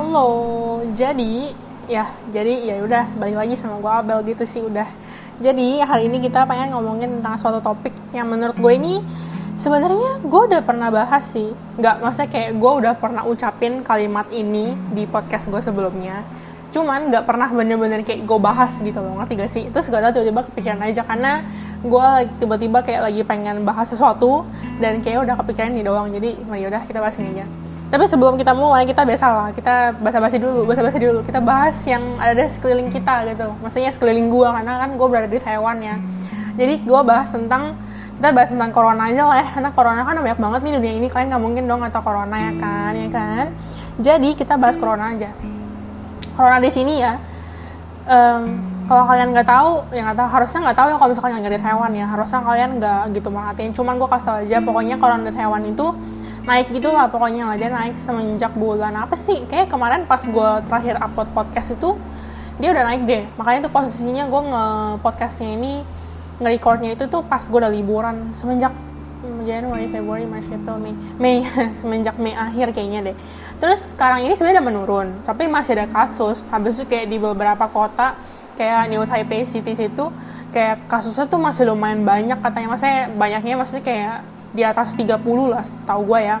Halo, jadi ya jadi ya udah balik lagi sama gue Abel gitu sih udah. Jadi hari ini kita pengen ngomongin tentang suatu topik yang menurut gue ini sebenarnya gue udah pernah bahas sih. Nggak maksudnya kayak gue udah pernah ucapin kalimat ini di podcast gue sebelumnya. Cuman nggak pernah bener-bener kayak gue bahas gitu loh, ngerti gak sih? Terus gak tau tiba-tiba kepikiran aja karena gue tiba-tiba kayak lagi pengen bahas sesuatu dan kayak udah kepikiran nih doang. Jadi ya udah kita bahas ini aja. Tapi sebelum kita mulai, kita biasa lah, kita basa-basi dulu, basa-basi dulu. Kita bahas yang ada di sekeliling kita gitu. Maksudnya sekeliling gua, karena kan gue berada di Taiwan ya. Jadi gue bahas tentang, kita bahas tentang corona aja lah ya. Karena corona kan banyak banget nih dunia ini, kalian nggak mungkin dong atau corona ya kan, ya kan. Jadi kita bahas corona aja. Corona di sini ya, um, kalau kalian nggak tahu, ya nggak tahu, harusnya nggak tahu ya kalau misalkan yang di Taiwan ya. Harusnya kalian nggak gitu merhatiin. Cuman gue kasih aja, pokoknya corona di Taiwan itu naik gitu lah pokoknya lah dia naik semenjak bulan apa sih kayak kemarin pas gue terakhir upload podcast itu dia udah naik deh makanya tuh posisinya gue nge podcastnya ini nge-recordnya itu tuh pas gue udah liburan semenjak Januari, Februari, Maret, April, Mei, Mei semenjak Mei akhir kayaknya deh. Terus sekarang ini sebenarnya menurun, tapi masih ada kasus. Habis itu kayak di beberapa kota kayak New Taipei City situ kayak kasusnya tuh masih lumayan banyak katanya. Maksudnya banyaknya maksudnya kayak di atas 30 lah tahu gue ya.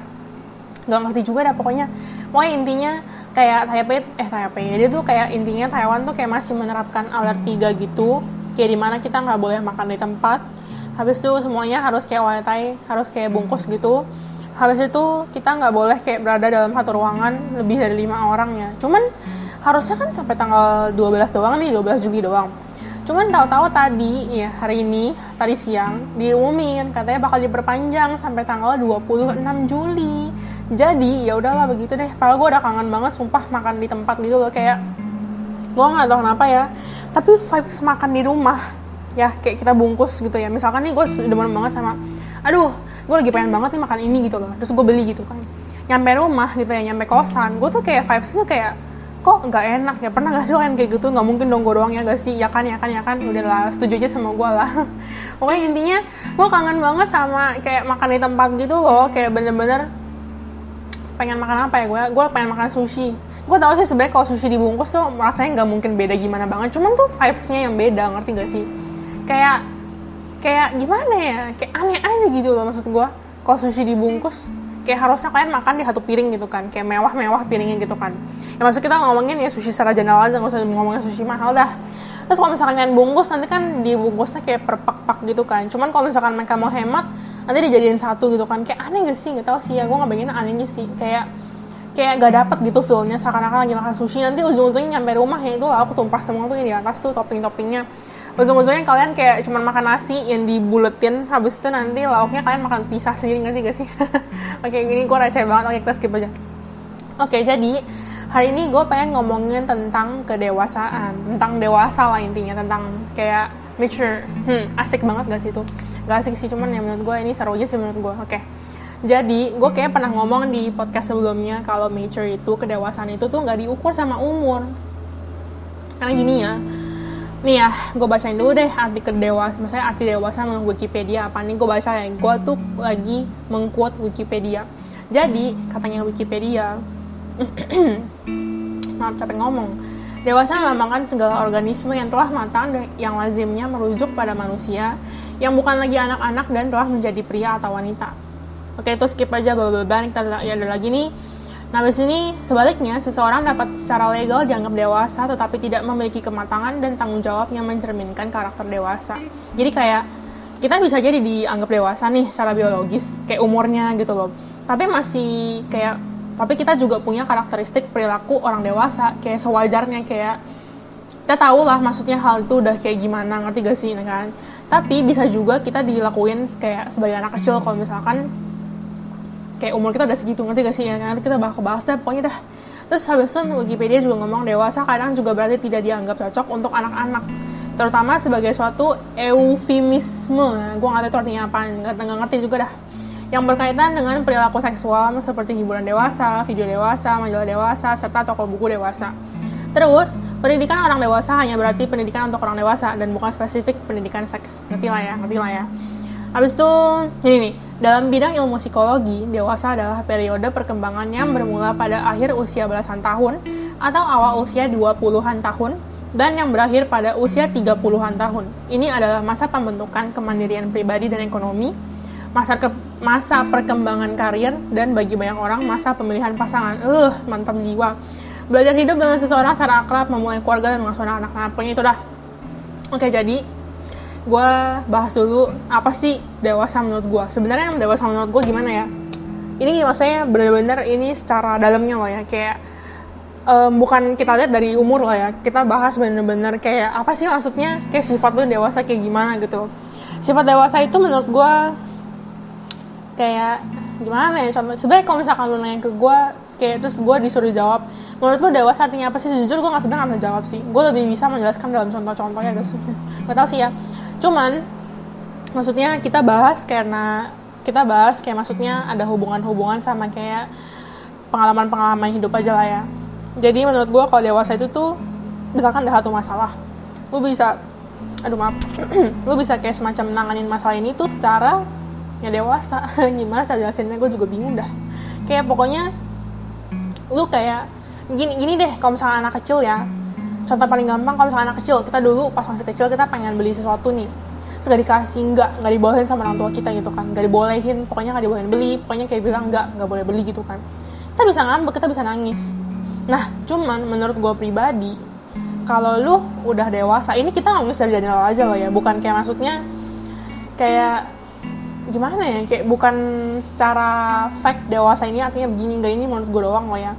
Nggak ngerti juga dah pokoknya. Pokoknya intinya kayak Taipei eh Taipei dia tuh kayak intinya Taiwan tuh kayak masih menerapkan alert 3 gitu. Kayak di mana kita nggak boleh makan di tempat. Habis itu semuanya harus kayak wifi harus kayak bungkus gitu. Habis itu kita nggak boleh kayak berada dalam satu ruangan lebih dari lima orang ya. Cuman harusnya kan sampai tanggal 12 doang nih 12 Juli doang Cuman tahu-tahu tadi ya hari ini tadi siang diumumin katanya bakal diperpanjang sampai tanggal 26 Juli. Jadi ya udahlah begitu deh. Padahal gue udah kangen banget sumpah makan di tempat gitu loh kayak gue nggak tahu kenapa ya. Tapi vibes makan di rumah ya kayak kita bungkus gitu ya. Misalkan nih gue demen banget sama aduh gue lagi pengen banget nih makan ini gitu loh. Terus gue beli gitu kan. Nyampe rumah gitu ya, nyampe kosan. Gue tuh kayak vibes tuh kayak kok nggak enak ya? Pernah gak sih kalian kayak gitu? Nggak mungkin dong gue doang ya gak sih? Ya kan ya kan ya kan? Udah lah setuju aja sama gue lah. Pokoknya intinya gue kangen banget sama kayak makan di tempat gitu loh. Kayak bener-bener pengen makan apa ya gue gue pengen makan sushi. Gue tau sih sebenarnya kalau sushi dibungkus tuh rasanya nggak mungkin beda gimana banget. Cuman tuh vibesnya yang beda ngerti gak sih? Kayak kayak gimana ya? Kayak aneh aja gitu loh maksud gue kalau sushi dibungkus kayak harusnya kalian makan di satu piring gitu kan kayak mewah-mewah piringnya gitu kan. Ya maksud kita ngomongin ya sushi secara general aja nggak usah ngomongin sushi mahal dah. Terus kalau misalkan kalian bungkus nanti kan dibungkusnya kayak per pak-pak gitu kan. Cuman kalau misalkan mereka mau hemat nanti dijadiin satu gitu kan. Kayak aneh gak sih? Nggak tahu sih ya gue nggak bayangin anehnya sih. Kayak kayak gak dapet gitu feelnya. Seakan-akan lagi makan sushi nanti ujung-ujungnya nyampe rumah ya. Itu aku tumpah semua tuh di atas tuh topping-toppingnya ujung-ujungnya kalian kayak cuma makan nasi yang dibuletin habis itu nanti lauknya kalian makan pisah sendiri ngerti gak sih? Oke ini gue receh banget oke kita skip aja. Oke jadi hari ini gue pengen ngomongin tentang kedewasaan tentang dewasa lah intinya tentang kayak mature. Hmm, asik banget gak sih itu gak asik sih cuman ya menurut gue ini seru aja sih menurut gue oke. Jadi gue kayak pernah ngomong di podcast sebelumnya kalau mature itu kedewasaan itu tuh nggak diukur sama umur. Karena gini ya nih ya gue bacain dulu deh arti kedewasa maksudnya arti dewasa menurut Wikipedia apa nih? Gue baca ya gue tuh lagi mengquote Wikipedia. Jadi katanya Wikipedia maaf capek ngomong. Dewasa melambangkan segala organisme yang telah matang dan yang lazimnya merujuk pada manusia yang bukan lagi anak-anak dan telah menjadi pria atau wanita. Oke itu skip aja bapak-bapak kita ya ada lagi nih Nah, di sini sebaliknya, seseorang dapat secara legal dianggap dewasa tetapi tidak memiliki kematangan dan tanggung jawab yang mencerminkan karakter dewasa. Jadi kayak kita bisa jadi dianggap dewasa nih secara biologis, kayak umurnya gitu loh. Tapi masih kayak tapi kita juga punya karakteristik perilaku orang dewasa, kayak sewajarnya kayak kita tahu lah maksudnya hal itu udah kayak gimana, ngerti gak sih, kan? Tapi bisa juga kita dilakuin kayak sebagai anak kecil kalau misalkan kayak umur kita udah segitu ngerti gak sih ya nanti kita bakal bahas deh pokoknya dah terus habis itu Wikipedia juga ngomong dewasa kadang juga berarti tidak dianggap cocok untuk anak-anak terutama sebagai suatu eufemisme gue nggak tahu itu artinya apa nggak ngerti juga dah yang berkaitan dengan perilaku seksual seperti hiburan dewasa, video dewasa, majalah dewasa, serta toko buku dewasa. Terus, pendidikan orang dewasa hanya berarti pendidikan untuk orang dewasa dan bukan spesifik pendidikan seks. Ngerti lah ya, ngerti lah ya. Habis itu, ini nih, Dalam bidang ilmu psikologi, dewasa adalah periode perkembangan yang bermula pada akhir usia belasan tahun atau awal usia 20-an tahun dan yang berakhir pada usia 30-an tahun. Ini adalah masa pembentukan kemandirian pribadi dan ekonomi, masa ke, masa perkembangan karir dan bagi banyak orang masa pemilihan pasangan. Eh, uh, mantap jiwa. Belajar hidup dengan seseorang secara akrab, memulai keluarga dan mengasuh anak-anak. Pokoknya itu dah. Oke, jadi gue bahas dulu apa sih dewasa menurut gue sebenarnya yang dewasa menurut gue gimana ya? Ini maksudnya bener-bener ini secara dalamnya loh ya. Kayak um, bukan kita lihat dari umur lah ya. Kita bahas bener-bener kayak apa sih maksudnya? Kayak sifat lu dewasa kayak gimana gitu. Sifat dewasa itu menurut gue kayak gimana ya? Contoh sebenarnya kalau misalkan lu nanya ke gue kayak terus gue disuruh jawab menurut lu dewasa artinya apa sih? Jujur gue nggak sebenarnya nggak jawab sih. Gue lebih bisa menjelaskan dalam contoh-contohnya guys. Nggak tahu sih ya cuman maksudnya kita bahas karena kita bahas kayak maksudnya ada hubungan-hubungan sama kayak pengalaman-pengalaman hidup aja lah ya. Jadi menurut gue kalau dewasa itu tuh misalkan ada satu masalah lu bisa aduh maaf lu bisa kayak semacam nanganin masalah ini tuh secara ya dewasa. Gimana saya jelasinnya? Gue juga bingung dah. Kayak pokoknya lu kayak gini gini deh kalau misalnya anak kecil ya contoh paling gampang kalau misalnya anak kecil kita dulu pas masih kecil kita pengen beli sesuatu nih. Terus gak dikasih nggak nggak dibolehin sama orang tua kita gitu kan. Nggak dibolehin pokoknya nggak dibolehin beli. Pokoknya kayak bilang nggak nggak boleh beli gitu kan. Kita bisa ngambek kita bisa nangis. Nah cuman menurut gue pribadi kalau lu udah dewasa ini kita nangis dari jendela aja loh ya. Bukan kayak maksudnya kayak gimana ya kayak bukan secara fact dewasa ini artinya begini enggak ini menurut gue doang loh ya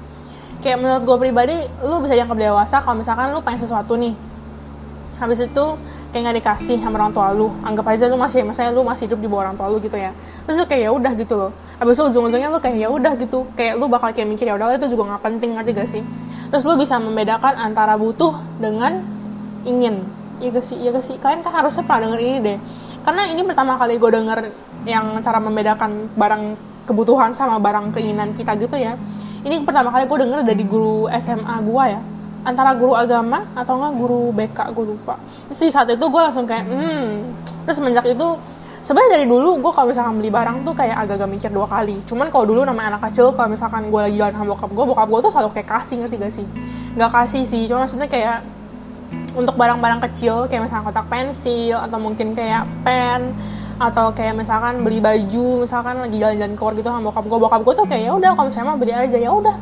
kayak menurut gue pribadi lu bisa dianggap dewasa kalau misalkan lu pengen sesuatu nih. Habis itu kayak nggak dikasih sama orang tua lu. Anggap aja lu masih misalnya lu masih hidup di bawah orang tua lu gitu ya. Terus lu kayak ya udah gitu loh. Habis itu ujung-ujungnya lu kayak ya udah gitu. Kayak lu bakal kayak mikir ya udah itu juga nggak penting ngerti gak sih? Terus lu bisa membedakan antara butuh dengan ingin. Iya gak sih? Iya gak sih? Kalian kan harusnya pernah denger ini deh. Karena ini pertama kali gue denger yang cara membedakan barang kebutuhan sama barang keinginan kita gitu ya ini pertama kali gue denger dari guru SMA gue ya. Antara guru agama atau enggak guru BK gue lupa. Terus di saat itu gue langsung kayak hmm. Terus semenjak itu sebenarnya dari dulu gue kalau misalkan beli barang tuh kayak agak-agak mikir dua kali. Cuman kalau dulu namanya anak kecil kalau misalkan gue lagi jalan sama bokap gue bokap gue tuh selalu kayak kasih ngerti gak sih? Nggak kasih sih cuma maksudnya kayak untuk barang-barang kecil kayak misalkan kotak pensil atau mungkin kayak pen atau kayak misalkan beli baju misalkan lagi jalan-jalan keluar gitu sama bokap gue bokap gue tuh kayak ya udah kalau misalnya mau beli aja ya udah.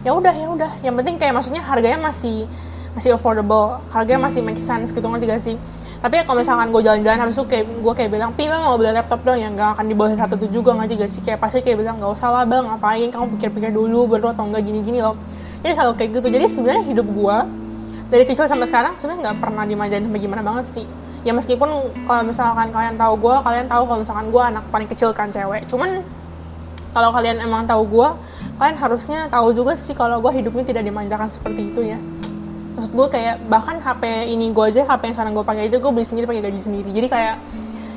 Ya udah ya udah. Yang penting kayak maksudnya harganya masih masih affordable. Harganya masih make sense gitu ngerti gak sih? Tapi kalau misalkan gue jalan-jalan habis itu kayak gue kayak bilang pi mau beli laptop dong. Yang gak akan di bawah satu tuh juga ngerti gak sih? Kayak pasti kayak bilang gak usah lah bang. Ngapain? Kamu pikir-pikir dulu baru atau enggak gini-gini loh. Jadi selalu kayak gitu. Jadi sebenarnya hidup gue dari kecil sampai sekarang sebenarnya nggak pernah dimajain bagaimana banget sih ya meskipun kalau misalkan kalian tahu gue kalian tahu kalau misalkan gue anak paling kecil kan cewek. Cuman kalau kalian emang tahu gue kalian harusnya tahu juga sih kalau gue hidupnya tidak dimanjakan seperti itu ya. Maksud gue kayak bahkan HP ini gue aja HP yang sekarang gue pakai aja gue beli sendiri pakai gaji sendiri. Jadi kayak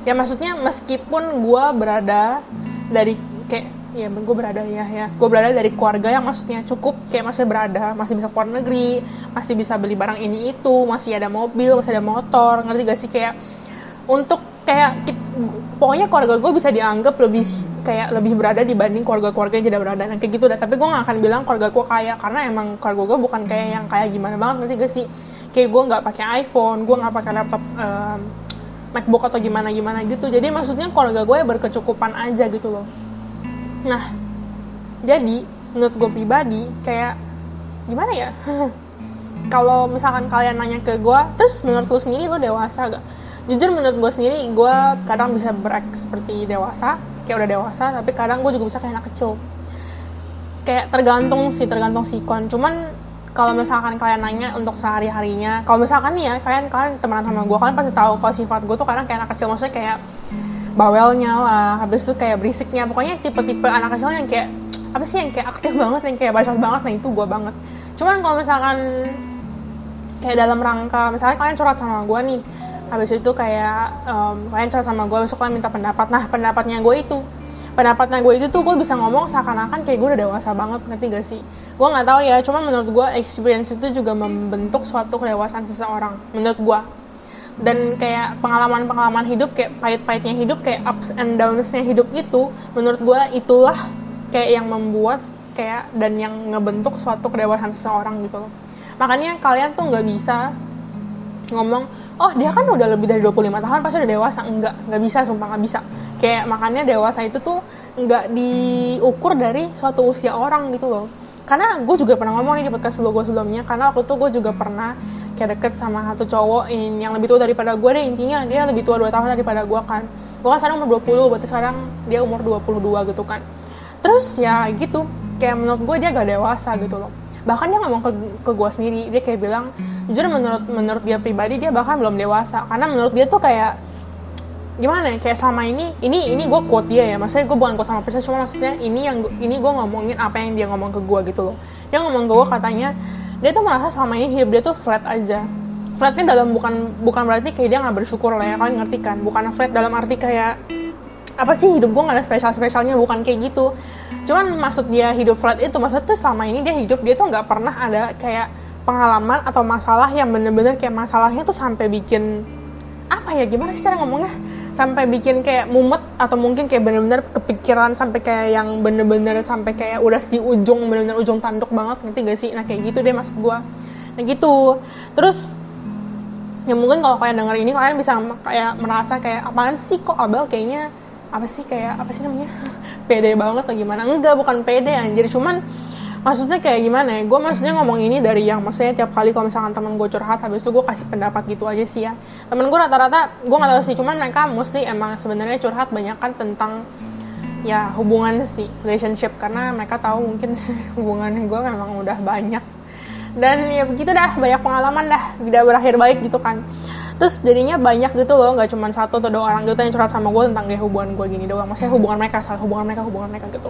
ya maksudnya meskipun gue berada dari kayak ya gue berada ya ya. Gue berada dari keluarga yang maksudnya cukup kayak masih berada masih bisa keluar negeri masih bisa beli barang ini itu masih ada mobil masih ada motor ngerti gak sih? Kayak untuk kayak pokoknya keluarga gue bisa dianggap lebih kayak lebih berada dibanding keluarga-keluarga yang tidak berada. Nah, kayak gitu dah. Tapi gue gak akan bilang keluarga gue kaya karena emang keluarga gue bukan kayak yang kayak gimana banget ngerti gak sih? Kayak gue nggak pakai iPhone gue nggak pakai laptop um, MacBook atau gimana gimana gitu. Jadi maksudnya keluarga gue ya berkecukupan aja gitu loh nah jadi menurut gue pribadi kayak gimana ya? Kalau misalkan kalian nanya ke gue terus menurut lu sendiri lu dewasa gak? Jujur menurut gue sendiri gue kadang bisa berak seperti dewasa kayak udah dewasa tapi kadang gue juga bisa kayak anak kecil. Kayak tergantung sih tergantung sikon. Cuman kalau misalkan kalian nanya untuk sehari harinya kalau misalkan nih ya kalian kalian temenan sama gue kalian pasti tahu kalau sifat gue tuh kadang kayak anak kecil. Maksudnya kayak bawelnya lah habis itu kayak berisiknya. Pokoknya tipe-tipe anak kecil yang kayak apa sih yang kayak aktif banget yang kayak bacot banget nah itu gue banget. Cuman kalau misalkan kayak dalam rangka misalnya kalian curhat sama gue nih habis itu kayak um, kalian curhat sama gue besok kalian minta pendapat. Nah pendapatnya gue itu pendapatnya gue itu tuh gue bisa ngomong seakan-akan kayak gue udah dewasa banget ngerti gak sih? Gue nggak tahu ya cuman menurut gue experience itu juga membentuk suatu kedewasaan seseorang menurut gue dan kayak pengalaman-pengalaman hidup kayak pahit-pahitnya hidup kayak ups and downs-nya hidup itu menurut gue itulah kayak yang membuat kayak dan yang ngebentuk suatu kedewasaan seseorang gitu. Loh makanya kalian tuh nggak bisa ngomong oh dia kan udah lebih dari 25 tahun pasti udah dewasa. Enggak nggak bisa sumpah nggak bisa. Kayak makanya dewasa itu tuh nggak diukur dari suatu usia orang gitu loh. Karena gue juga pernah ngomong nih di podcast gue sebelumnya karena waktu itu gue juga pernah kayak deket sama satu cowok yang lebih tua daripada gue deh. Intinya dia lebih tua 2 tahun daripada gue kan. Gue kan sekarang umur 20 berarti sekarang dia umur 22 gitu kan. Terus ya gitu kayak menurut gue dia gak dewasa gitu loh. Bahkan dia ngomong ke, ke gue sendiri dia kayak bilang jujur menurut menurut dia pribadi dia bahkan belum dewasa. Karena menurut dia tuh kayak gimana ya kayak selama ini ini ini gue quote dia ya. Maksudnya gue bukan quote sama persis cuma maksudnya ini yang ini gue ngomongin apa yang dia ngomong ke gue gitu loh. Dia ngomong ke gue katanya dia tuh merasa selama ini hidup dia tuh flat aja. Flatnya dalam bukan bukan berarti kayak dia nggak bersyukur lah ya kalian ngerti kan? Bukan flat dalam arti kayak apa sih hidup gue gak ada spesial spesialnya bukan kayak gitu. Cuman maksud dia hidup flat itu maksud tuh selama ini dia hidup dia tuh nggak pernah ada kayak pengalaman atau masalah yang bener-bener kayak masalahnya tuh sampai bikin apa ya gimana sih cara ngomongnya sampai bikin kayak mumet atau mungkin kayak bener-bener kepikiran sampai kayak yang bener-bener sampai kayak udah di ujung bener-bener ujung tanduk banget nanti gak sih? Nah kayak gitu deh maksud gue nah gitu. Terus ya mungkin kalau kalian denger ini kalian bisa kayak merasa kayak apaan sih kok Abel kayaknya apa sih kayak apa sih namanya pede banget atau gimana? Enggak bukan pede anjir. Cuman maksudnya kayak gimana ya? Gue maksudnya ngomong ini dari yang maksudnya tiap kali kalau misalkan temen gue curhat habis itu gue kasih pendapat gitu aja sih ya. Temen gue rata-rata gue nggak tahu sih cuman mereka mostly emang sebenarnya curhat banyak kan tentang ya hubungan sih relationship. Karena mereka tahu mungkin hubungan gue memang udah banyak. Dan ya begitu dah banyak pengalaman dah. Tidak berakhir baik gitu kan terus jadinya banyak gitu loh nggak cuma satu atau dua orang gitu yang curhat sama gue tentang dia hubungan gue gini doang. Maksudnya hubungan mereka salah hubungan mereka hubungan mereka gitu.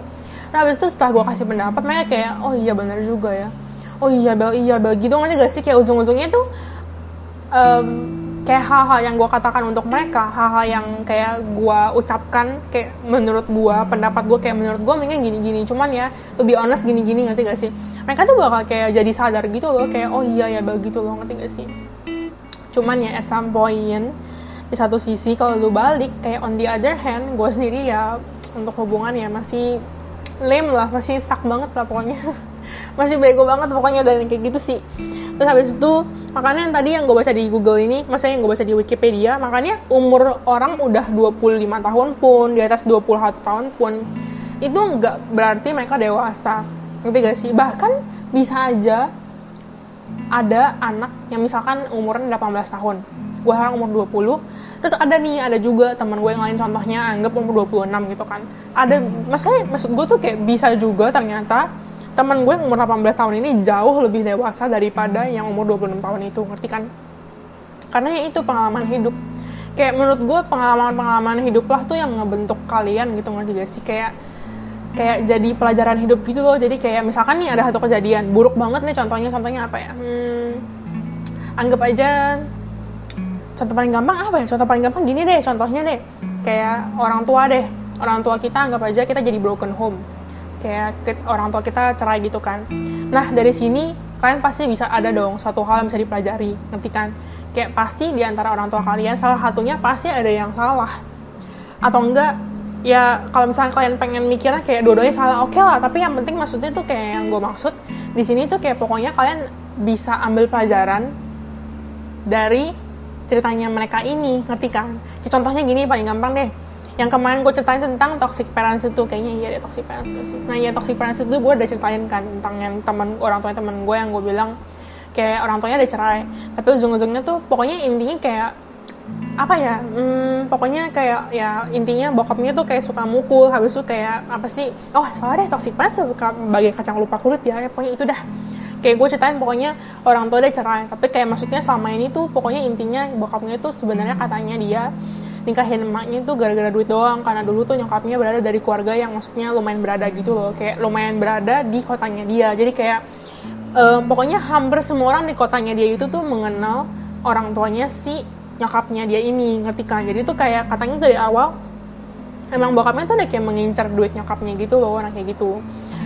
Nah habis itu setelah gue kasih pendapat mereka kayak oh iya benar juga ya. Oh iya bel iya bel gitu. Nggak gak sih? Kayak ujung-ujungnya tuh um, kayak hal-hal yang gue katakan untuk mereka hal-hal yang kayak gue ucapkan kayak menurut gue pendapat gue kayak menurut gue mungkin gini-gini. Cuman ya to be honest gini-gini ngerti gak sih? Mereka tuh bakal kayak jadi sadar gitu loh kayak oh iya ya bel gitu loh ngerti gak sih cuman ya at some point di satu sisi kalau lu balik kayak on the other hand gue sendiri ya untuk hubungan ya masih lame lah masih sak banget lah pokoknya. Masih bego banget pokoknya dan kayak gitu sih. Terus habis itu makanya yang tadi yang gue baca di Google ini maksudnya yang gue baca di Wikipedia makanya umur orang udah 25 tahun pun di atas 21 tahun pun itu nggak berarti mereka dewasa. Ngerti gak sih? Bahkan bisa aja ada anak yang misalkan umurnya 18 tahun. Gue sekarang umur 20 terus ada nih ada juga teman gue yang lain contohnya anggap umur 26 gitu kan. Ada maksudnya maksud gue tuh kayak bisa juga ternyata teman gue yang umur 18 tahun ini jauh lebih dewasa daripada yang umur 26 tahun itu ngerti kan? Karena ya itu pengalaman hidup. Kayak menurut gue pengalaman-pengalaman hidup lah tuh yang ngebentuk kalian gitu ngerti gak sih? Kayak kayak jadi pelajaran hidup gitu loh. Jadi kayak misalkan nih ada satu kejadian buruk banget nih contohnya contohnya apa ya? Hmm, anggap aja contoh paling gampang apa ya? Contoh paling gampang gini deh contohnya deh. Kayak orang tua deh. Orang tua kita anggap aja kita jadi broken home. Kayak orang tua kita cerai gitu kan. Nah dari sini kalian pasti bisa ada dong satu hal yang bisa dipelajari ngerti kan? Kayak pasti di antara orang tua kalian salah satunya pasti ada yang salah. Atau enggak ya kalau misalnya kalian pengen mikirnya kayak dua-duanya salah oke okay lah. Tapi yang penting maksudnya tuh kayak yang gue maksud di sini tuh kayak pokoknya kalian bisa ambil pelajaran dari ceritanya mereka ini ngerti kan? Kayak contohnya gini paling gampang deh. Yang kemarin gue ceritain tentang toxic parents itu kayaknya iya deh toxic parents itu sih. Nah iya toxic parents itu gue udah ceritain kan tentang yang teman orang tuanya teman gue yang gue bilang kayak orang tuanya udah cerai. Tapi ujung-ujungnya tuh pokoknya intinya kayak apa ya hmm, pokoknya kayak ya intinya bokapnya tuh kayak suka mukul habis itu kayak apa sih oh salah deh toxic suka bagai kacang lupa kulit ya, ya pokoknya itu dah. Kayak gue ceritain pokoknya orang tua dia cerai tapi kayak maksudnya selama ini tuh pokoknya intinya bokapnya itu sebenarnya katanya dia nikahin emaknya tuh gara-gara duit doang karena dulu tuh nyokapnya berada dari keluarga yang maksudnya lumayan berada gitu loh kayak lumayan berada di kotanya dia. Jadi kayak um, pokoknya hampir semua orang di kotanya dia itu tuh mengenal orang tuanya si nyokapnya dia ini ngerti kan? Jadi tuh kayak katanya dari awal emang bokapnya tuh udah kayak mengincar duit nyokapnya gitu loh kayak gitu.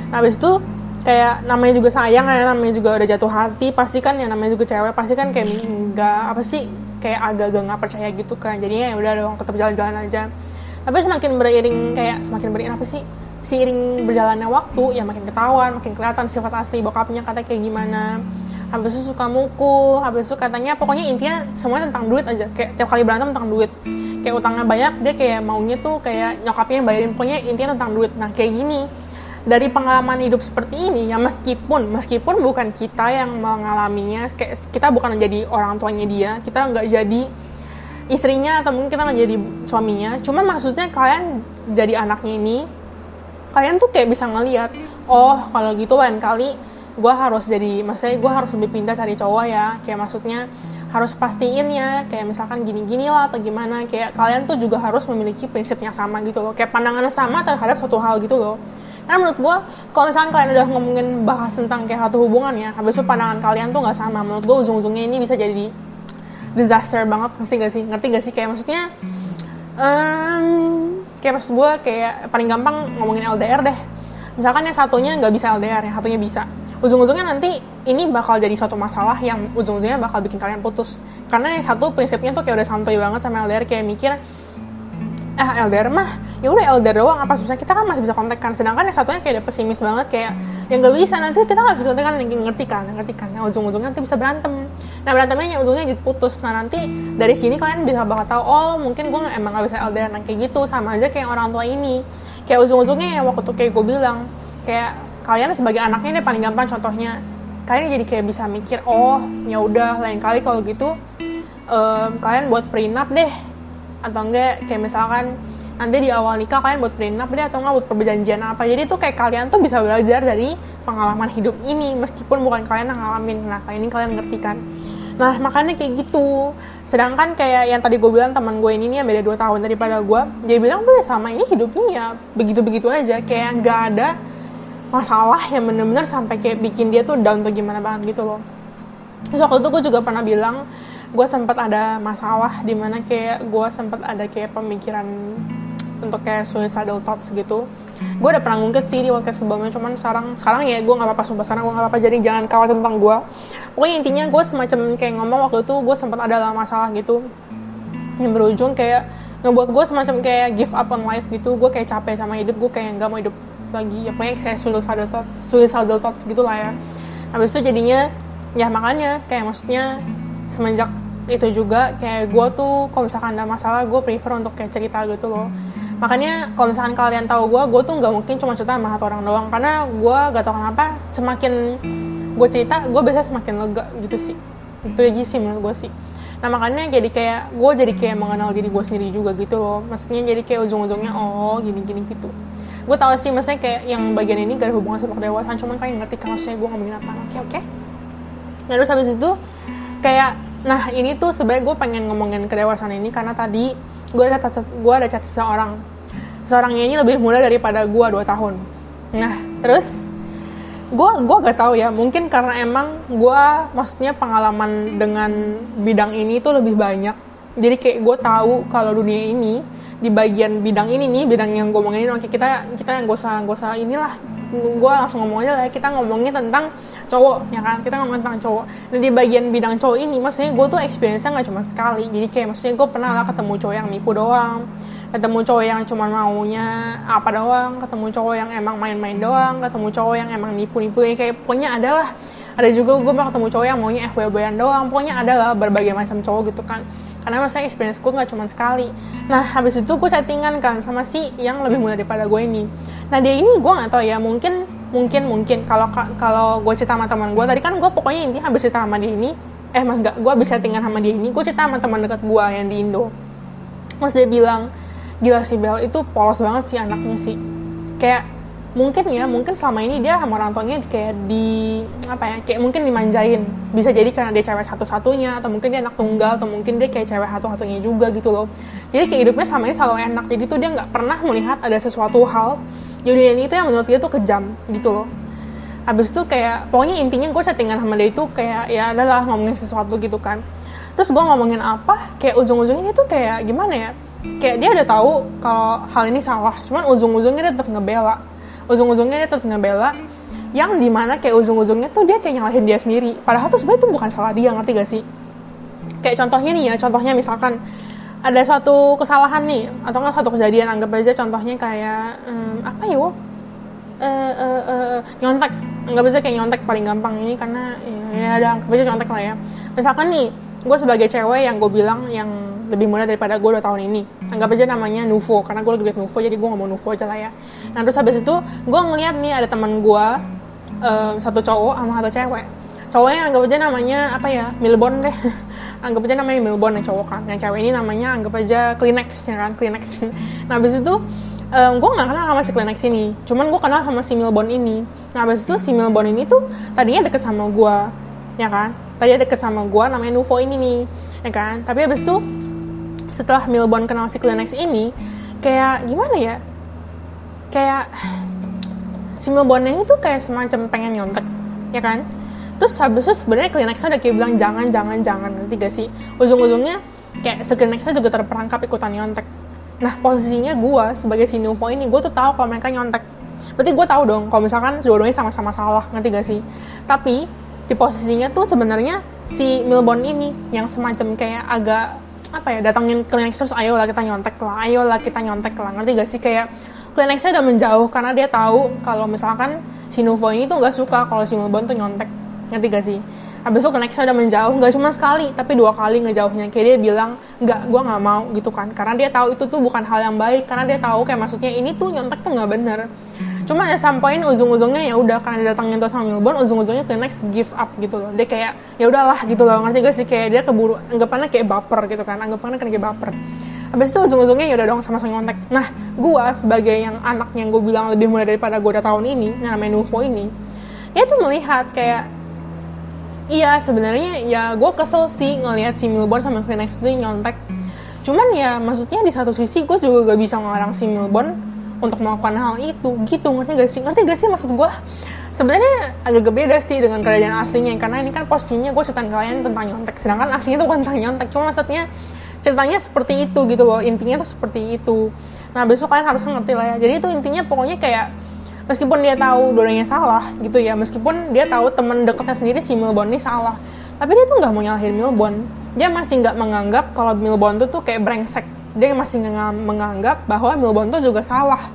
Nah habis itu kayak namanya juga sayang ya namanya juga udah jatuh hati pasti kan ya namanya juga cewek pasti kan kayak nggak apa sih kayak agak-agak nggak percaya gitu kan. Jadinya ya udah dong tetap jalan-jalan aja. Tapi semakin beriring kayak semakin beriring apa sih seiring berjalannya waktu ya makin ketahuan makin kelihatan sifat asli bokapnya kata kayak gimana habis itu suka mukul habis itu katanya pokoknya intinya semuanya tentang duit aja. Kayak tiap kali berantem tentang duit. Kayak utangnya banyak dia kayak maunya tuh kayak nyokapnya yang bayarin. Pokoknya intinya tentang duit. Nah kayak gini. Dari pengalaman hidup seperti ini ya meskipun meskipun bukan kita yang mengalaminya kayak kita bukan jadi orang tuanya dia kita nggak jadi istrinya atau mungkin kita nggak jadi suaminya. Cuman maksudnya kalian jadi anaknya ini kalian tuh kayak bisa ngelihat oh kalau gitu lain kali gue harus jadi maksudnya gue harus lebih pintar cari cowok ya. Kayak maksudnya harus pastiin ya kayak misalkan gini-gini lah atau gimana. Kayak kalian tuh juga harus memiliki prinsip yang sama gitu loh. Kayak pandangannya sama terhadap suatu hal gitu loh. Karena menurut gue kalau misalkan kalian udah ngomongin bahas tentang kayak satu hubungan ya habis itu pandangan kalian tuh nggak sama. Menurut gue ujung-ujungnya ini bisa jadi disaster banget. Ngerti gak sih? Ngerti gak sih? Kayak maksudnya um, kayak maksud gue kayak paling gampang ngomongin LDR deh. Misalkan yang satunya nggak bisa LDR yang satunya bisa ujung-ujungnya nanti ini bakal jadi suatu masalah yang ujung-ujungnya bakal bikin kalian putus. Karena yang satu prinsipnya tuh kayak udah santuy banget sama LDR kayak mikir ah LDR mah ya udah LDR doang apa susah kita kan masih bisa kontak kan. Sedangkan yang satunya kayak udah pesimis banget kayak yang nggak bisa nanti kita nggak bisa kontak kan. Ngerti kan ngerti kan. Nah ujung-ujungnya nanti bisa berantem. Nah berantemnya yang ujungnya jadi putus. Nah nanti dari sini kalian bisa bakal tahu oh mungkin gue emang nggak bisa LDR nah kayak gitu. Sama aja kayak orang tua ini. Kayak ujung-ujungnya ya waktu tuh kayak gue bilang kayak kalian sebagai anaknya ini paling gampang contohnya. Kalian jadi kayak bisa mikir oh ya udah lain kali kalau gitu um, kalian buat prenup deh. Atau enggak kayak misalkan nanti di awal nikah kalian buat prenup deh atau enggak buat perjanjian apa. Jadi tuh kayak kalian tuh bisa belajar dari pengalaman hidup ini meskipun bukan kalian yang ngalamin. Nah kali ini kalian ngerti kan? Nah makanya kayak gitu. Sedangkan kayak yang tadi gue bilang teman gue ini nih yang beda dua tahun daripada gue dia bilang tuh ya sama ini hidupnya ya begitu begitu aja. Kayak nggak ada masalah yang bener-bener sampai kayak bikin dia tuh down tuh gimana banget gitu loh. Terus waktu itu gue juga pernah bilang gue sempat ada masalah di mana kayak gue sempat ada kayak pemikiran untuk kayak suicidal thoughts gitu. Gue udah pernah ngungkit sih di waktu sebelumnya cuman sekarang sekarang ya gue nggak apa-apa sumpah sekarang gue nggak apa-apa. Jadi jangan khawatir tentang gue pokoknya intinya gue semacam kayak ngomong waktu itu gue sempat ada masalah gitu. Yang berujung kayak ngebuat gue semacam kayak give up on life gitu. Gue kayak capek sama hidup gue kayak nggak mau hidup lagi ya pokoknya saya suicidal thoughts suicidal thoughts gitu lah ya. Habis itu jadinya ya makanya kayak maksudnya semenjak itu juga kayak gue tuh kalau misalkan ada masalah gue prefer untuk kayak cerita gitu loh. Makanya kalau misalkan kalian tahu gue gue tuh nggak mungkin cuma cerita sama satu orang doang. Karena gue gak tau kenapa semakin gue cerita gue biasanya semakin lega gitu sih. Itu aja sih menurut gue sih. Nah makanya jadi kayak gue jadi kayak mengenal diri gue sendiri juga gitu loh. Maksudnya jadi kayak ujung-ujungnya oh gini-gini gitu gue tau sih maksudnya kayak yang bagian ini gak ada hubungan sama kedewasaan cuman kayak ngerti kan maksudnya gue ngomongin apa. Oke oke. Okay? nah terus habis itu kayak nah ini tuh sebenarnya gue pengen ngomongin kedewasaan ini karena tadi gue ada gue ada chat seseorang. Seorangnya ini lebih muda daripada gue dua tahun. Nah terus gue gue gak tahu ya mungkin karena emang gue maksudnya pengalaman dengan bidang ini tuh lebih banyak. Jadi kayak gue tahu kalau dunia ini di bagian bidang ini nih bidang yang gue ngomongin oke kita kita yang gak usah usah inilah. Gue langsung ngomong aja lah ya, kita ngomongin tentang cowok ya kan? Kita ngomongin tentang cowok. Dan di bagian bidang cowok ini maksudnya gue tuh experience-nya nggak cuma sekali. Jadi kayak maksudnya gue pernah lah ketemu cowok yang nipu doang ketemu cowok yang cuma maunya apa doang ketemu cowok yang emang main-main doang ketemu cowok yang emang nipu-nipu. Kayak pokoknya adalah ada juga gue pernah ketemu cowok yang maunya FWB-an doang. Pokoknya adalah berbagai macam cowok gitu kan karena maksudnya experience gue nggak cuma sekali. Nah habis itu gue chattingan kan sama si yang lebih muda daripada gue ini. Nah dia ini gue nggak tahu ya mungkin mungkin mungkin. Kalau kalau gue cerita sama teman gue tadi kan gue pokoknya intinya habis cerita sama dia ini eh mas gak gue habis chattingan sama dia ini gue cerita sama teman dekat gue yang di Indo. Terus dia bilang gila si Bel itu polos banget sih anaknya sih. Kayak mungkin ya mungkin selama ini dia sama orang tuanya kayak di apa ya kayak mungkin dimanjain. Bisa jadi karena dia cewek satu-satunya atau mungkin dia anak tunggal atau mungkin dia kayak cewek satu-satunya juga gitu loh. Jadi kayak hidupnya sama ini selalu enak. Jadi tuh dia nggak pernah melihat ada sesuatu hal jadi ini itu yang menurut dia tuh kejam gitu loh. Habis itu kayak pokoknya intinya gue chattingan sama dia itu kayak ya adalah ngomongin sesuatu gitu kan. Terus gue ngomongin apa kayak ujung-ujungnya itu kayak gimana ya kayak dia udah tahu kalau hal ini salah. Cuman ujung-ujungnya dia tetap ngebela ujung-ujungnya dia tetap ngebela yang di mana kayak ujung-ujungnya tuh dia kayak nyalahin dia sendiri. Padahal tuh sebenarnya tuh bukan salah dia ngerti gak sih? Kayak contohnya nih ya contohnya misalkan ada suatu kesalahan nih atau nggak suatu kejadian anggap aja contohnya kayak um, apa ya uh, uh, uh, nyontek. Anggap aja kayak nyontek paling gampang ini karena ya, ya ada anggap aja nyontek lah ya. Misalkan nih gue sebagai cewek yang gue bilang yang lebih muda daripada gue dua tahun ini. Anggap aja namanya Nuvo karena gue lagi liat Nuvo jadi gue ngomong Nuvo aja lah ya. Nah terus habis itu gue ngeliat nih ada teman gue um, satu cowok sama satu cewek. Cowoknya anggap aja namanya apa ya Milbon deh. Anggap aja namanya Milbon yang cowok kan. Yang cewek ini namanya anggap aja Kleenex ya kan Kleenex. Nah habis itu um, gue gak kenal sama si Kleenex ini. Cuman gue kenal sama si Milbon ini. Nah habis itu si Milbon ini tuh tadinya deket sama gue ya kan. Tadinya deket sama gue namanya Nuvo ini nih ya kan. Tapi habis itu setelah Milbon kenal si Kleenex ini kayak gimana ya? Kayak si Milbon ini tuh kayak semacam pengen nyontek ya kan? Terus habis itu sebenarnya Kleenex udah kayak bilang jangan jangan jangan nanti gak sih? Ujung-ujungnya kayak si Kleenexnya juga terperangkap ikutan nyontek. Nah posisinya gue sebagai si Nuvo ini gue tuh tahu kalau mereka nyontek. Berarti gue tahu dong kalau misalkan dua-duanya sama-sama salah ngerti gak sih? Tapi di posisinya tuh sebenarnya si Milbon ini yang semacam kayak agak apa ya datangin Kleenex terus ayolah kita nyontek lah ayolah kita nyontek lah. Ngerti gak sih? Kayak Kleenexnya udah menjauh karena dia tahu kalau misalkan si Nuvo ini tuh nggak suka kalau si Milbon tuh nyontek. Ngerti gak sih? Habis itu nextnya udah menjauh nggak cuma sekali tapi dua kali ngejauhnya. Kayak dia bilang nggak gue nggak mau gitu kan. Karena dia tahu itu tuh bukan hal yang baik karena dia tahu kayak maksudnya ini tuh nyontek tuh nggak bener cuma ya sampein ujung-ujungnya ya udah karena datangin tuh sama Milburn ujung-ujungnya ke next give up gitu loh. Dia kayak ya udahlah gitu loh. Ngerti gak sih? Kayak dia keburu anggapannya kayak baper gitu kan. Anggapannya kayak baper. Habis itu ujung-ujungnya ya udah dong sama-sama nyontek. Nah, gue sebagai yang anak yang gue bilang lebih muda daripada gue udah tahun ini, yang namanya Nuvo ini, dia tuh melihat kayak iya sebenarnya ya gue kesel sih ngelihat si Milborn sama Kleenex itu nyontek cuman ya maksudnya di satu sisi gue juga gak bisa ngelarang si Milborn untuk melakukan hal itu gitu. Ngerti gak sih? Ngerti gak sih maksud gue sebenarnya agak beda sih dengan kerajaan aslinya karena ini kan posisinya gue ceritain kalian tentang nyontek. Sedangkan aslinya tuh bukan tentang nyontek cuma maksudnya ceritanya seperti itu gitu loh. Intinya tuh seperti itu. Nah besok kalian harus ngerti lah ya. Jadi itu intinya pokoknya kayak meskipun dia tahu dua salah gitu ya meskipun dia tahu teman dekatnya sendiri si Milbon ini salah tapi dia tuh nggak mau nyalahin Milbon dia masih nggak menganggap kalau Milbon tuh tuh kayak brengsek dia masih menganggap bahwa Milbon tuh juga salah.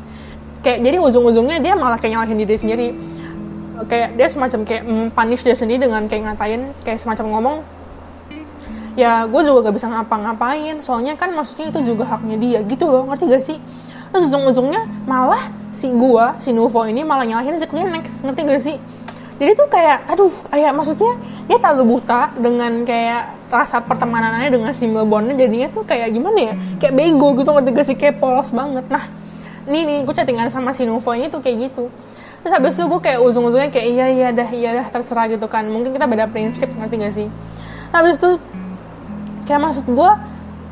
Kayak jadi ujung-ujungnya dia malah kayak nyalahin diri sendiri. Kayak dia semacam kayak punish dia sendiri dengan kayak ngatain kayak semacam ngomong ya gue juga gak bisa ngapa-ngapain soalnya kan maksudnya itu juga haknya dia. Gitu loh ngerti gak sih? Terus ujung-ujungnya malah si gua si Nuvo ini malah nyalahin si Kleenex ngerti gak sih jadi tuh kayak aduh kayak maksudnya dia terlalu buta dengan kayak rasa pertemanannya dengan si Milbonnya jadinya tuh kayak gimana ya? Kayak bego gitu ngerti gak sih? Kayak polos banget. Nah ini nih gue chattingan sama si Nuvo ini tuh kayak gitu. Terus habis itu gue kayak ujung-ujungnya kayak iya iya dah iya dah terserah gitu kan. Mungkin kita beda prinsip ngerti gak sih? Nah, habis itu kayak maksud gue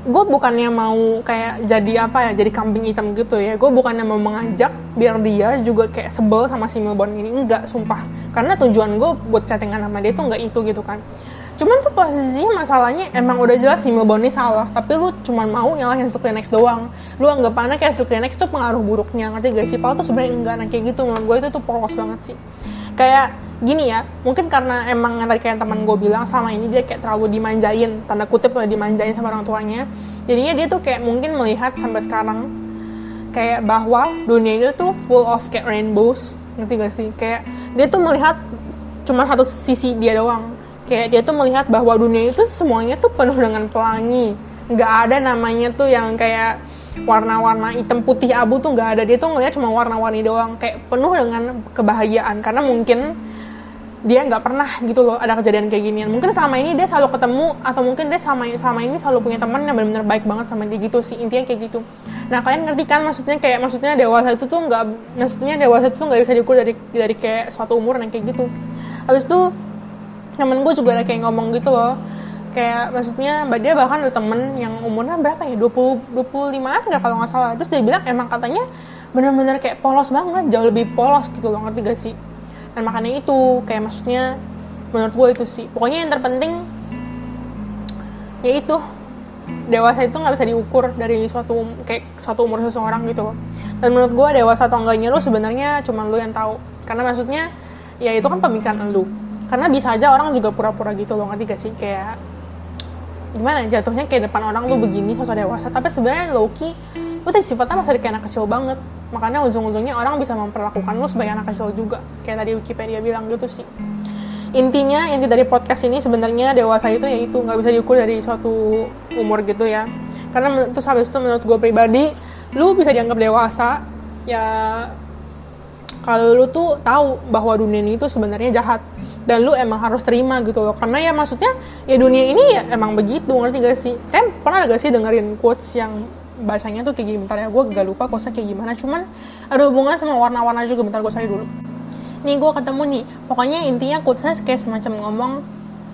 gue bukannya mau kayak jadi apa ya jadi kambing hitam gitu ya. Gue bukannya mau mengajak biar dia juga kayak sebel sama si Milbon ini. Enggak sumpah. Karena tujuan gue buat chattingan sama dia tuh enggak itu gitu kan. Cuman tuh posisinya masalahnya emang udah jelas si Milbon ini salah. Tapi lu cuman mau nyalahin Kleenex doang. Lu anggapannya kayak si Kleenex tuh pengaruh buruknya. Ngerti gak sih? Padahal tuh sebenarnya enggak. Nah kayak gitu menurut gue itu tuh polos banget sih. Kayak gini ya mungkin karena emang tadi kayak teman gue bilang sama ini dia kayak terlalu dimanjain tanda kutip dimanjain sama orang tuanya. Jadinya dia tuh kayak mungkin melihat sampai sekarang kayak bahwa dunia ini tuh full of kayak rainbows. Ngerti gak sih? Kayak dia tuh melihat cuma satu sisi dia doang. Kayak dia tuh melihat bahwa dunia itu semuanya tuh penuh dengan pelangi. Nggak ada namanya tuh yang kayak warna-warna hitam putih abu tuh nggak ada. Dia tuh ngeliat cuma warna-warni doang. Kayak penuh dengan kebahagiaan. Karena mungkin dia nggak pernah gitu loh ada kejadian kayak ginian. Mungkin selama ini dia selalu ketemu atau mungkin dia sama sama ini selalu punya teman yang benar-benar baik banget sama dia gitu sih intinya kayak gitu. Nah kalian ngerti kan maksudnya kayak maksudnya dewasa itu tuh nggak maksudnya dewasa itu nggak bisa diukur dari dari kayak suatu umur yang kayak gitu. Habis itu temen gue juga ada kayak ngomong gitu loh kayak maksudnya mbak dia bahkan ada temen yang umurnya berapa ya 20 25 an nggak kalau nggak salah. Terus dia bilang emang katanya bener-bener kayak polos banget jauh lebih polos gitu loh ngerti gak sih dan makanya itu. Kayak maksudnya menurut gue itu sih. Pokoknya yang terpenting yaitu dewasa itu nggak bisa diukur dari suatu kayak suatu umur seseorang gitu loh. Dan menurut gue dewasa atau enggaknya lu sebenarnya cuma lu yang tahu. Karena maksudnya ya itu kan pemikiran lu. Karena bisa aja orang juga pura-pura gitu loh ngerti gak sih? Kayak gimana ya, jatuhnya kayak depan orang lu begini sosok dewasa. Tapi sebenarnya low key lu tuh sifatnya masih kayak anak kecil banget. Makanya ujung-ujungnya orang bisa memperlakukan lu sebagai anak kecil juga. Kayak tadi Wikipedia bilang gitu sih. Intinya inti dari podcast ini sebenarnya dewasa itu ya itu. Nggak bisa diukur dari suatu umur gitu ya. Karena terus habis itu menurut gue pribadi lu bisa dianggap dewasa ya kalau lu tuh tahu bahwa dunia ini tuh sebenarnya jahat. Dan lu emang harus terima gitu loh. Karena ya maksudnya ya dunia ini ya emang begitu. Ngerti gak sih? Kan pernah gak sih dengerin quotes yang bahasanya tuh kayak gini bentar ya gue gak lupa quotesnya kayak gimana. Cuman ada hubungan sama warna-warna juga bentar gue cari dulu. Nih gue ketemu nih. Pokoknya intinya quotesnya kayak semacam ngomong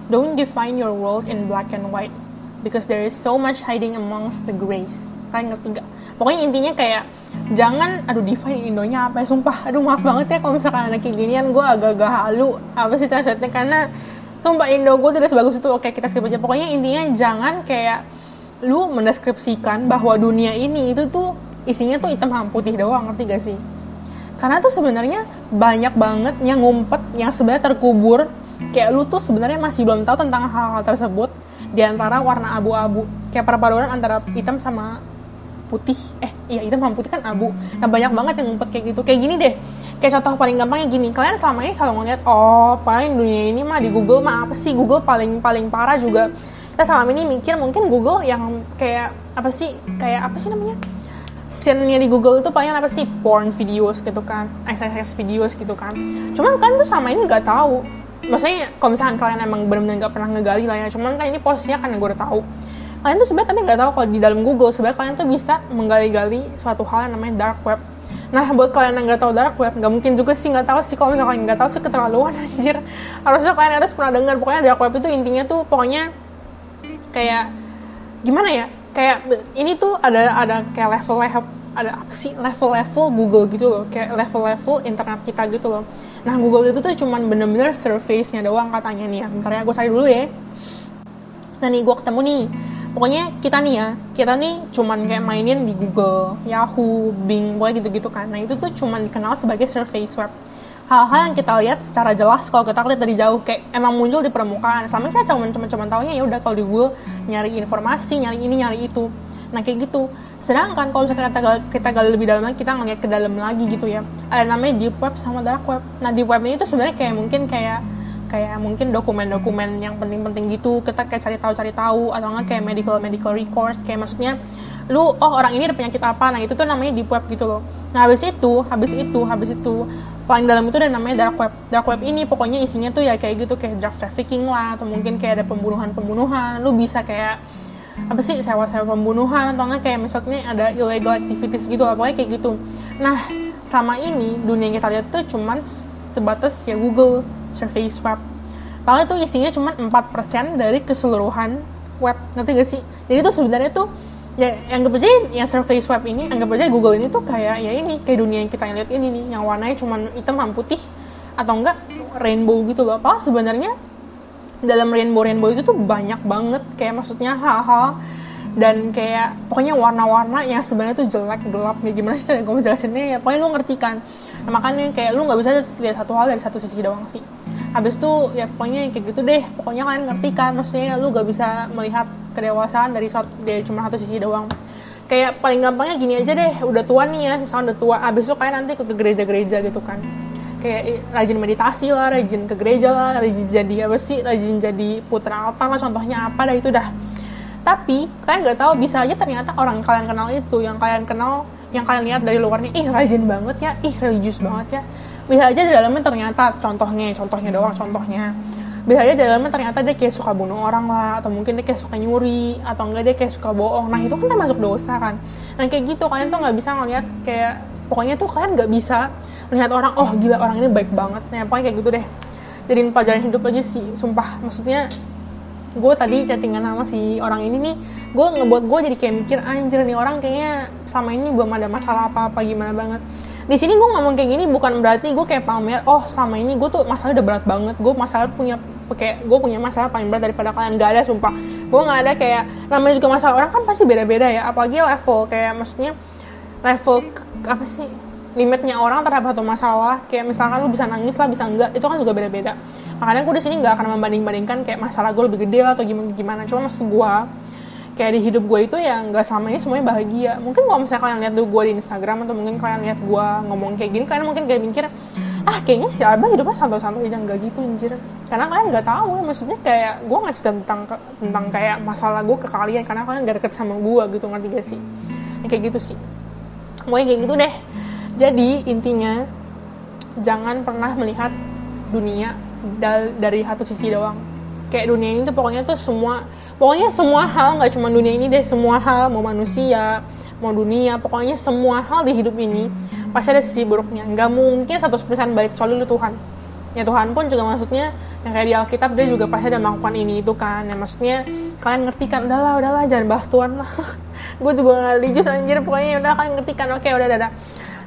don't define your world in black and white because there is so much hiding amongst the grays. Kalian ngerti gak pokoknya intinya kayak jangan aduh define Indonya apa ya sumpah. Aduh maaf banget ya kalau misalkan ada kayak ginian gue agak-agak halu apa sih translate karena sumpah Indo gue tidak sebagus itu. Oke kita skip aja. Pokoknya intinya jangan kayak lu mendeskripsikan bahwa dunia ini itu tuh isinya tuh hitam putih doang ngerti gak sih? Karena tuh sebenarnya banyak banget yang ngumpet yang sebenarnya terkubur. Kayak lu tuh sebenarnya masih belum tahu tentang hal-hal tersebut. Di antara warna abu-abu kayak perpaduan antara hitam sama putih. Eh iya hitam sama putih kan abu. Nah banyak banget yang ngumpet kayak gitu. Kayak gini deh. Kayak contoh paling gampangnya gini. Kalian selama ini selalu ngeliat oh paling dunia ini mah di Google mah apa sih? Google paling paling parah juga kita selama ini mikir mungkin Google yang kayak apa sih kayak apa sih namanya? Scene-nya di Google itu paling apa sih? Porn videos gitu kan exercise videos gitu kan. Cuman kan tuh sama ini nggak tahu. Maksudnya kalau misalkan kalian emang benar-benar nggak pernah ngegali lah ya cuman kan ini posisinya kan yang gue udah tahu. Kalian tuh sebenarnya tapi nggak tahu kalau di dalam Google sebenarnya kalian tuh bisa menggali-gali suatu hal yang namanya dark web. Nah buat kalian yang nggak tahu dark web nggak mungkin juga sih nggak tahu sih. Kalau misalkan nggak tahu sih keterlaluan anjir. Harusnya kalian harus pernah dengar. Pokoknya dark web itu intinya tuh pokoknya kayak gimana ya? Kayak ini tuh ada ada kayak level level ada apa sih? Level-level Google gitu loh. Kayak level-level internet kita gitu loh. Nah Google itu tuh cuman bener-bener surface-nya doang katanya nih ya. Bentar ya gue cari dulu ya. Nah nih gue ketemu nih. Pokoknya kita nih ya kita nih cuman kayak mainin di Google Yahoo Bing pokoknya gitu-gitu kan. Nah itu tuh cuman dikenal sebagai surface web hal-hal yang kita lihat secara jelas kalau kita lihat dari jauh kayak emang muncul di permukaan. Sama kita cuma cuma cuma taunya ya udah kalau di Google nyari informasi nyari ini nyari itu. Nah kayak gitu. Sedangkan kalau misalnya kita kita gali lebih dalam kita ngeliat ke dalam lagi gitu ya. Ada namanya deep web sama dark web. Nah deep web ini tuh sebenarnya kayak mungkin kayak kayak mungkin dokumen-dokumen yang penting-penting gitu. Kita kayak cari tahu cari tahu atau enggak kayak medical medical records. Kayak maksudnya lu oh orang ini ada penyakit apa? Nah itu tuh namanya deep web gitu loh. Nah habis itu habis itu habis itu paling dalam itu ada namanya dark web. Dark web ini pokoknya isinya tuh ya kayak gitu kayak drug trafficking lah atau mungkin kayak ada pembunuhan pembunuhan lu bisa kayak apa sih sewa-sewa pembunuhan atau enggak kayak misalnya ada illegal activities gitu lah pokoknya kayak gitu. Nah selama ini dunia yang kita lihat tuh cuman sebatas ya Google surface web. Paling itu isinya cuma 4% dari keseluruhan web. Ngerti gak sih? Jadi tuh sebenarnya tuh ya anggap aja yang surface web ini anggap aja Google ini tuh kayak ya ini kayak dunia yang kita lihat ini nih yang warnanya cuma hitam sama putih atau enggak rainbow gitu loh. Apa sebenarnya dalam rainbow rainbow itu tuh banyak banget kayak maksudnya hal-hal dan kayak pokoknya warna-warna yang sebenarnya tuh jelek gelap nih gimana sih gue jelasinnya ya? Pokoknya lu ngerti kan? Nah, makanya kayak lu nggak bisa lihat satu hal dari satu sisi doang sih. Habis itu ya pokoknya kayak gitu deh. Pokoknya kalian ngerti kan? Maksudnya lu gak bisa melihat kedewasaan dari suatu dari cuma satu sisi doang. Kayak paling gampangnya gini aja deh udah tua nih ya misalnya udah tua abis itu kayak nanti ke gereja-gereja gitu kan. Kayak rajin meditasi lah rajin ke gereja lah rajin jadi apa sih rajin jadi putra altar lah contohnya apa dah itu dah. Tapi kalian nggak tahu bisa aja ternyata orang kalian kenal itu yang kalian kenal yang kalian lihat dari luarnya ih rajin banget ya ih religius banget ya. Bisa aja di dalamnya ternyata contohnya contohnya doang contohnya bisa aja dalamnya ternyata dia kayak suka bunuh orang lah atau mungkin dia kayak suka nyuri atau enggak dia kayak suka bohong. Nah itu kan termasuk dosa kan. Nah kayak gitu kalian tuh nggak bisa ngeliat kayak pokoknya tuh kalian nggak bisa melihat orang oh gila orang ini baik banget. Nah pokoknya kayak gitu deh. Jadiin pelajaran hidup aja sih sumpah. Maksudnya gue tadi chattingan sama si orang ini nih gue ngebuat gue jadi kayak mikir anjir nih orang kayaknya sama ini belum ada masalah apa-apa gimana banget. Di sini gue ngomong kayak gini bukan berarti gue kayak pamer oh selama ini gue tuh masalah udah berat banget gue masalah punya kayak gue punya masalah paling berat daripada kalian. Gak ada sumpah. Gue nggak ada kayak namanya juga masalah orang kan pasti beda-beda ya. Apalagi level kayak maksudnya level apa sih limitnya orang terhadap satu masalah. Kayak misalkan lu bisa nangis lah bisa enggak itu kan juga beda-beda. Makanya gue di sini nggak akan membanding-bandingkan kayak masalah gue lebih gede atau gimana gimana. Cuma maksud gue kayak di hidup gue itu ya nggak selamanya semuanya bahagia. Mungkin kalau misalnya kalian lihat gue di Instagram atau mungkin kalian lihat gue ngomong kayak gini kalian mungkin kayak mikir ah kayaknya si Abah hidupnya santai-santai aja. Nggak gitu anjir. Karena kalian nggak tahu maksudnya kayak gue nggak cerita tentang tentang kayak masalah gue ke kalian karena kalian gak deket sama gue gitu ngerti gak sih? Ya, kayak gitu sih. Mau kayak gitu deh. Jadi intinya jangan pernah melihat dunia dari satu sisi doang kayak dunia ini tuh pokoknya tuh semua pokoknya semua hal nggak cuma dunia ini deh semua hal mau manusia mau dunia pokoknya semua hal di hidup ini pasti ada sisi buruknya. Nggak mungkin 100% baik kecuali lu Tuhan. Ya Tuhan pun juga maksudnya yang kayak di Alkitab dia juga pasti ada melakukan ini itu kan. Ya maksudnya kalian ngerti kan udahlah udahlah jangan bahas Tuhan lah. Gue juga nggak religius anjir pokoknya udah kalian ngerti kan. Oke udah udah udah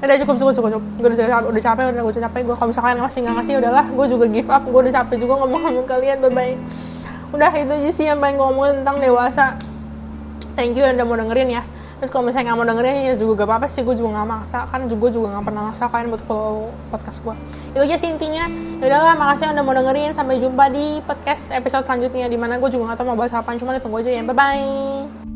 cukup cukup cukup cukup. Gue udah udah capek udah gue capek. Gue kalau misalkan masih nggak ngerti udahlah. Gue juga give up. Gue udah capek juga ngomong sama kalian. Bye bye udah itu aja sih yang pengen ngomongin tentang dewasa. Thank you yang udah mau dengerin ya. Terus kalau misalnya nggak mau dengerin ya juga gak apa-apa sih. Gue juga nggak maksa kan. Juga juga nggak pernah maksa kalian buat follow podcast gue itu aja sih intinya. Ya udahlah makasih yang udah mau dengerin. Sampai jumpa di podcast episode selanjutnya di mana gue juga nggak tahu mau bahas apa cuma ditunggu aja ya. Bye bye